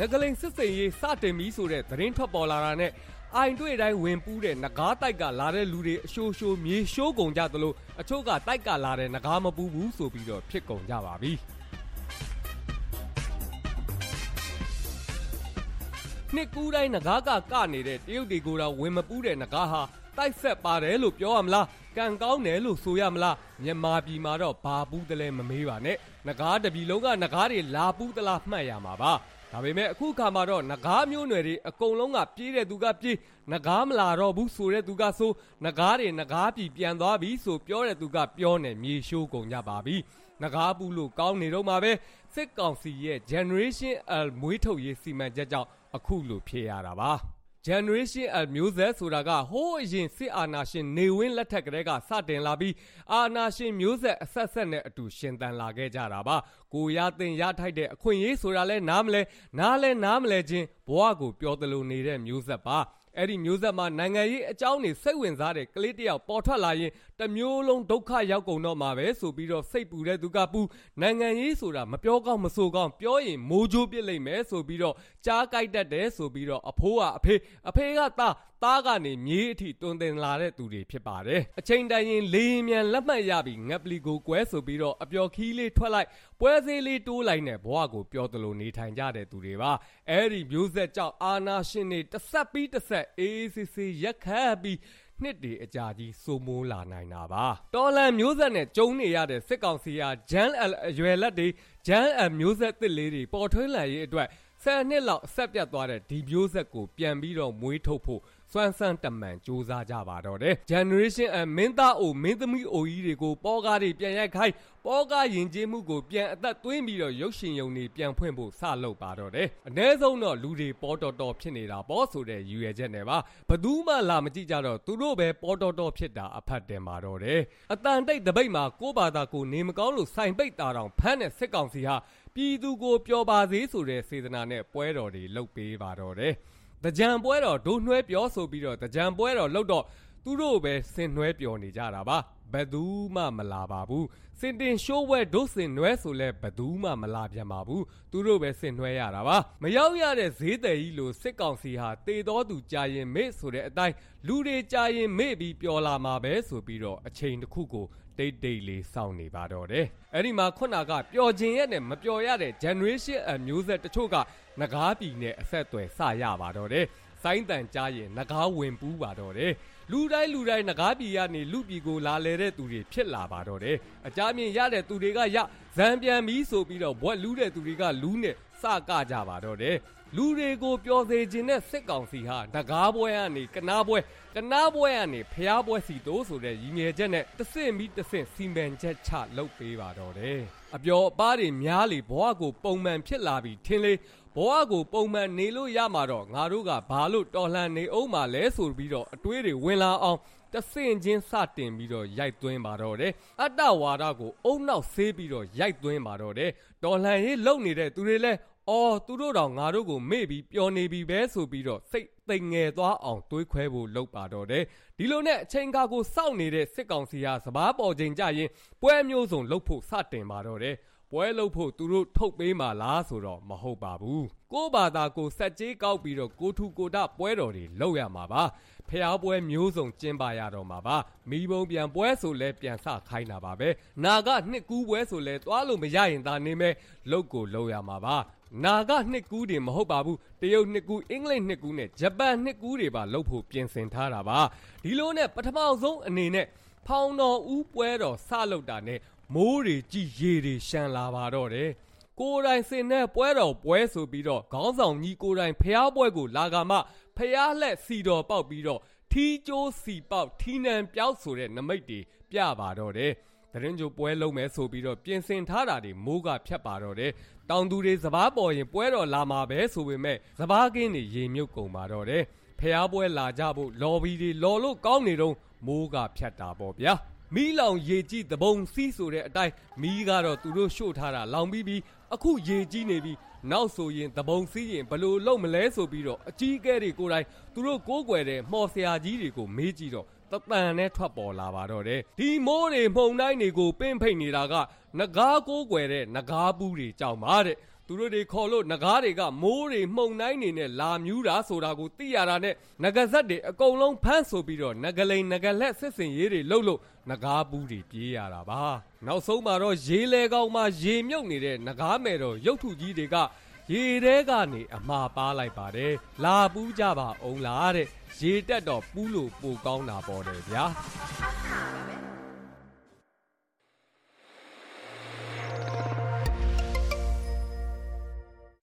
ငကလိန်စစ်စိန်ရေးစတင်ပြီးဆိုတဲ့သတင်းထွက်ပေါ်လာတာနဲ့အိုင်တွေ့တိုင်းဝင်ပူးတဲ့ငကားတိုက်ကလာတဲ့လူတွေအရှိုးရှိုးမြေရှိုးကုန်ကြသလိုအချို့ကတိုက်ကလာတဲ့ငကားမပူးဘူးဆိုပြီးတော့ဖြစ်ကုန်ကြပါပြီနှစ်ကူးတိုင်းငကားကကနေတဲ့တရုတ်တွေကိုတော့ဝင်မပူးတဲ့ငကားဟာတိုက်ဆက်ပါတယ်လို့ပြောရမလားကံကောင်းတယ်လို့ဆိုရမလားမြန်မာပြည်မှာတော့ဘာပူးတလဲမမေးပါနဲ့ငကားတပြီလုံးကငကားတွေလာပူးတလားမှတ်ရမှာပါ ဒါပေမဲ့အခုခါမှာတော့ငကားမျိုးနွယ်တွေအကုန်လုံးကပြေးတဲ့သူကပြေးငကားမလာတော့ဘူးဆိုတဲ့သူကဆိုငကားတွေငကားပြည်ပြန်သွားပြီဆိုပြောတဲ့သူကပြောနေမြေရှိုးကုန်ကြပါပြီငကားပူလို့ကောင်းနေတော့မှာပဲစစ်ကောင်စီရဲ့ Generation L မွေးထုတ်ရေးစီမံချက်ကြောင့်အခုလိုဖြေရတာပါ Generation L မျိုးဆက်ဆိုတာကဟိုးအရင်စစ်အာဏာရှင်နေဝင်းလက်ထက်ကတည်းကစတင်လာပြီးအာဏာရှင်မျိုးဆက်အဆက်ဆက်နဲ့အတူရှင်သန်လာခဲ့ကြတာပါကိုရတင်ရထိုက်တဲ့အခွင့်အရေးဆိုတာလဲနားမလဲနားလဲနားမလဲချင်းဘဝကိုပြောသလိုနေတဲ့မျိုးဆက်ပါ အဲ့ဒီမျိုးဆက်မှာနိုင်ငံရေးအကြောင်းတွေစိတ်ဝင်စားတဲ့ကလေးတယောက်ပေါ်ထွက်လာရင်တမျိုးလုံးဒုက္ခရောက်ကုန်တော့မှာပဲဆိုပြီးတော့စိတ်ပူတဲ့သူကပူနိုင်ငံရေးဆိုတာမပြောကောင်းမဆိုကောင်းပြောရင်မိုးကြိုးပစ်လိုက်မယ်ဆိုပြီးတော့ကြားကြိုက်တတ်တယ်ဆိုပြီးတော့အဖိုးကအဖေအဖေကသား သားကနေမြေးအထိတွင်တင်လာတဲ့သူတွေဖြစ်ပါတယ်အချိန်တိုင်းရင်လေရင်မြန်လက်မှတ်ရပြီးငက်ပလီကိုကွဲဆိုပြီးတော့အပျော်ခီးလေးထွက်လိုက်ပွဲစည်းလေးတိုးလိုက်နဲ့ဘဝကိုပြောသလိုနေထိုင်ကြတဲ့သူတွေပါအဲ့ဒီမျိုးဆက်ကြောင့်အာနာရှင်တွေတစ်ဆက်ပြီးတစ်ဆက်အေးအေးဆေးဆေးရက်ခတ်ပြီးနှစ်တည်အကြာကြီးစိုးမိုးလာနိုင်တာပါတော်လန်မျိုးဆက်နဲ့ကျုံနေရတဲ့စစ်ကောင်စီဟာဂျန်အရွယ်လက်တွေဂျန်အမျိုးဆက်တစ်လေးတွေပေါ်ထွန်းလာရေးအတွက်ဆယ်နှစ်လောက်ဆက်ပြတ်သွားတဲ့ဒီမျိုးဆက်ကိုပြန်ပြီးတော့မွေးထုတ်ဖို့ စွမ်းစမ်းတမန်စူးစမ်းကြပါတော့တယ် Generation အမင်းသားအိုမင်းသမီးအိုကြီးတွေကိုပေါ်ကားတွေပြန်ရိုက်ခိုင်းပေါ်ကားယဉ်ကျေးမှုကိုပြန်အသက်သွင်းပြီးတော့ရုပ်ရှင်ယုံတွေပြန်ဖွင့်ဖို့စလုပ်ပါတော့တယ်အ ਨੇ ဆုံးတော့လူတွေပေါ်တော်တော်ဖြစ်နေတာပေါ့ဆိုတဲ့ရည်ရွယ်ချက်နဲ့ပါဘသူမှလာမကြည့်ကြတော့သူတို့ပဲပေါ်တော်တော်ဖြစ်တာအဖတ်တင်ပါတော့တယ်အတန်တိတ်တပိတ်မှာကိုဘာသာကိုနေမကောင်းလို့စိုင်ပိတ်တာတောင်ဖမ်းတဲ့စစ်ကောင်စီဟာပြည်သူကိုပျော်ပါစေဆိုတဲ့စေတနာနဲ့ပွဲတော်တွေလုပ်ပေးပါတော့တယ် တကြံပွဲတော်ဒိုနှွဲပြောဆိုပြီးတော့တကြံပွဲတော်လှုပ်တော့သူတို့ပဲဆင်နွဲပြောနေကြတာပါဘယ်သူမှမလာပါဘူးစင်တင်ရှိုးဝဲဒုစင်နွဲဆိုလဲဘယ်သူမှမလာပြန်ပါဘူးသူတို့ပဲစင်နွဲရတာပါမရောက်ရတဲ့ဈေးတယ်ကြီးလို့စစ်ကောင်စီဟာတေတော်သူကြာရင်မေ့ဆိုတဲ့အတိုင်းလူတွေကြာရင်မေ့ပြီးပျော်လာမှာပဲဆိုပြီးတော့အချိန်တစ်ခုကို တိတ်တိတ်လေးစောင့်နေပါတော့တယ်အဲ့ဒီမှာခုနကပျော်ခြင်းရဲ့နဲ့မပျော်ရတဲ့ generation အမျိုးဆက်တချို့ကငကားပြည်နဲ့အဆက်အသွယ်စရပါတော့တယ်စိုင်းတန်ကြားရင်ငကားဝင်ပူးပါတော့တယ် လူတိုင်းလူတိုင်းငကားပြည်ကနေလူပြည်ကိုလာလဲတဲ့သူတွေဖြစ်လာပါတော့တယ်အကြမြင်ရတဲ့သူတွေကရဇံပြန်ပြီးဆိုပြီးတော့ဘွက်လူးတဲ့သူတွေကလူးနဲ့စကကြပါတော့တယ်လူတွေကိုပျော်စေခြင်းနဲ့စစ်ကောင်စီဟာငကားပွဲကနေကနားပွဲကနားပွဲကနေဖျားပွဲစီတိုးဆိုတဲ့ရည်ငယ်ချက်နဲ့တဆင့်ပြီးတဆင့်စီမံချက်ချလုပ်ပေးပါတော့တယ် အပျော်အပါးတွေများလေဘဝကိုပုံမှန်ဖြစ်လာပြီးထင်းလေဘဝကိုပုံမှန်နေလို့ရမှာတော့ငါတို့ကဘာလို့တော်လှန်နေအောင်မလဲဆိုပြီးတော့အတွေးတွေဝင်လာအောင်တဆင့်ချင်းစတင်ပြီးတော့ရိုက်သွင်းပါတော့တယ်အတ္တဝါဒကိုအုံနောက်ဆေးပြီးတော့ရိုက်သွင်းပါတော့တယ်တော်လှန်ရေးလုပ်နေတဲ့သူတွေလဲ အော်သူတို့တော့ငါတို့ကိုမေ့ပြီးပျော်နေပြီပဲဆိုပြီးတော့စိတ်သိမ်ငယ်သွားအောင်တွေးခွဲဖို့လုပ်ပါတော့တယ်ဒီလိုနဲ့အချိန်ကာကိုစောင့်နေတဲ့စစ်ကောင်စီဟာစပားပေါ်ချိန်ကြရင်ပွဲမျိုးစုံလှုပ်ဖို့စတင်ပါတော့တယ် ပွဲလုပ်ဖို့သူတို့ထုတ်ပေးမှလားဆိုတော့မဟုတ်ပါဘူးကိုဘာသာကိုစက်ကြီးကောက်ပြီးတော့ကိုထူကိုတပွဲတော်တွေလုပ်ရမှာပါဖျားပွဲမျိုးစုံကျင်းပရတော့မှာပါမိဘုံပြန်ပွဲဆိုလဲပြန်ဆခိုင်းတာပါပဲနာကနှစ်ကူးပွဲဆိုလဲသွားလို့မရရင်သာနေမဲ့လုတ်ကိုလုပ်ရမှာပါနာကနှစ်ကူးတွေမဟုတ်ပါဘူးတရုတ်နှစ်ကူးအင်္ဂလိပ်နှစ်ကူးနဲ့ဂျပန်နှစ်ကူးတွေပါလုပ်ဖို့ပြင်ဆင်ထားတာပါဒီလိုနဲ့ပထမဆုံးအနေနဲ့ဖောင်တော်ဦးပွဲတော်စလုပ်တာနဲ့ မိုးတွေကြည်ရေတွေရှမ်းလာပါတော့တယ်ကိုယ်တိုင်စင်တဲ့ပွဲတော်ပွဲဆိုပြီးတော့ခေါင်းဆောင်ကြီးကိုယ်တိုင်ဖျားပွဲကိုလာကမှဖျားလက်စီတော်ပေါက်ပြီးတော့ထီးကျိုးစီပေါက်ထီးနံပြောက်ဆိုတဲ့နမိတ်တွေပြပါတော့တယ်တရင်ကျိုးပွဲလုံးမယ်ဆိုပြီးတော့ပြင်ဆင်ထားတာတွေမိုးကဖြတ်ပါတော့တယ်တောင်သူတွေစပားပေါ်ရင်ပွဲတော်လာမှာပဲဆိုပေမဲ့စပားကင်းတွေရေမြုပ်ကုန်ပါတော့တယ်ဖျားပွဲလာကြဖို့လော်ဘီတွေလော်လို့ကောင်းနေတော့မိုးကဖြတ်တာပေါ့ဗျာ မီးလောင်ရေကြီးတပုံစီးဆိုတဲ့အတိုင်းမီးကတော့သူတို့ရှို့ထားတာလောင်ပြီးပြီးအခုရေကြီးနေပြီးနောက်ဆိုရင်တပုံစီးရင်ဘလို့လုံမလဲဆိုပြီးတော့အကြီးအကဲတွေကိုယ်တိုင်သူတို့ကိုးကွယ်တဲ့မှော်ဆရာကြီးတွေကိုမေးကြည့်တော့တပန်နဲ့ထွက်ပေါ်လာပါတော့တယ်ဒီမိုးတွေမှုန်တိုင်းတွေကိုပင့်ဖိတ်နေတာကငကားကိုးကွယ်တဲ့ငကားပူးတွေကြောင့်ပါတဲ့ သူသူတို့တွေခေါ်လို့နဂါးတွေကမိုးတွေမှုန်တိုင်းတွေနဲ့လာမြူးတာဆိုတာကိုသိရတာနဲ့ငကဇက်တွေအကုန်လုံးဖမ်းဆိုပြီးတော့ငကလိန်ငကလက်စစ်စင်ရေးတွေလှုပ်လို့နဂါးဘူးတွေပြေးရတာပါနောက်ဆုံးမှာတော့ရေလေကောင်မှာရေမြုပ်နေတဲ့နဂါးမယ်တော်ရုပ်ထုကြီးတွေကရေထဲကနေအမှားပါလိုက်ပါတယ်လာပူးကြပါအောင်လားတဲ့ရေတက်တော့ပူးလို့ပိုကောင်းတာပေါ့တယ်ဗျာ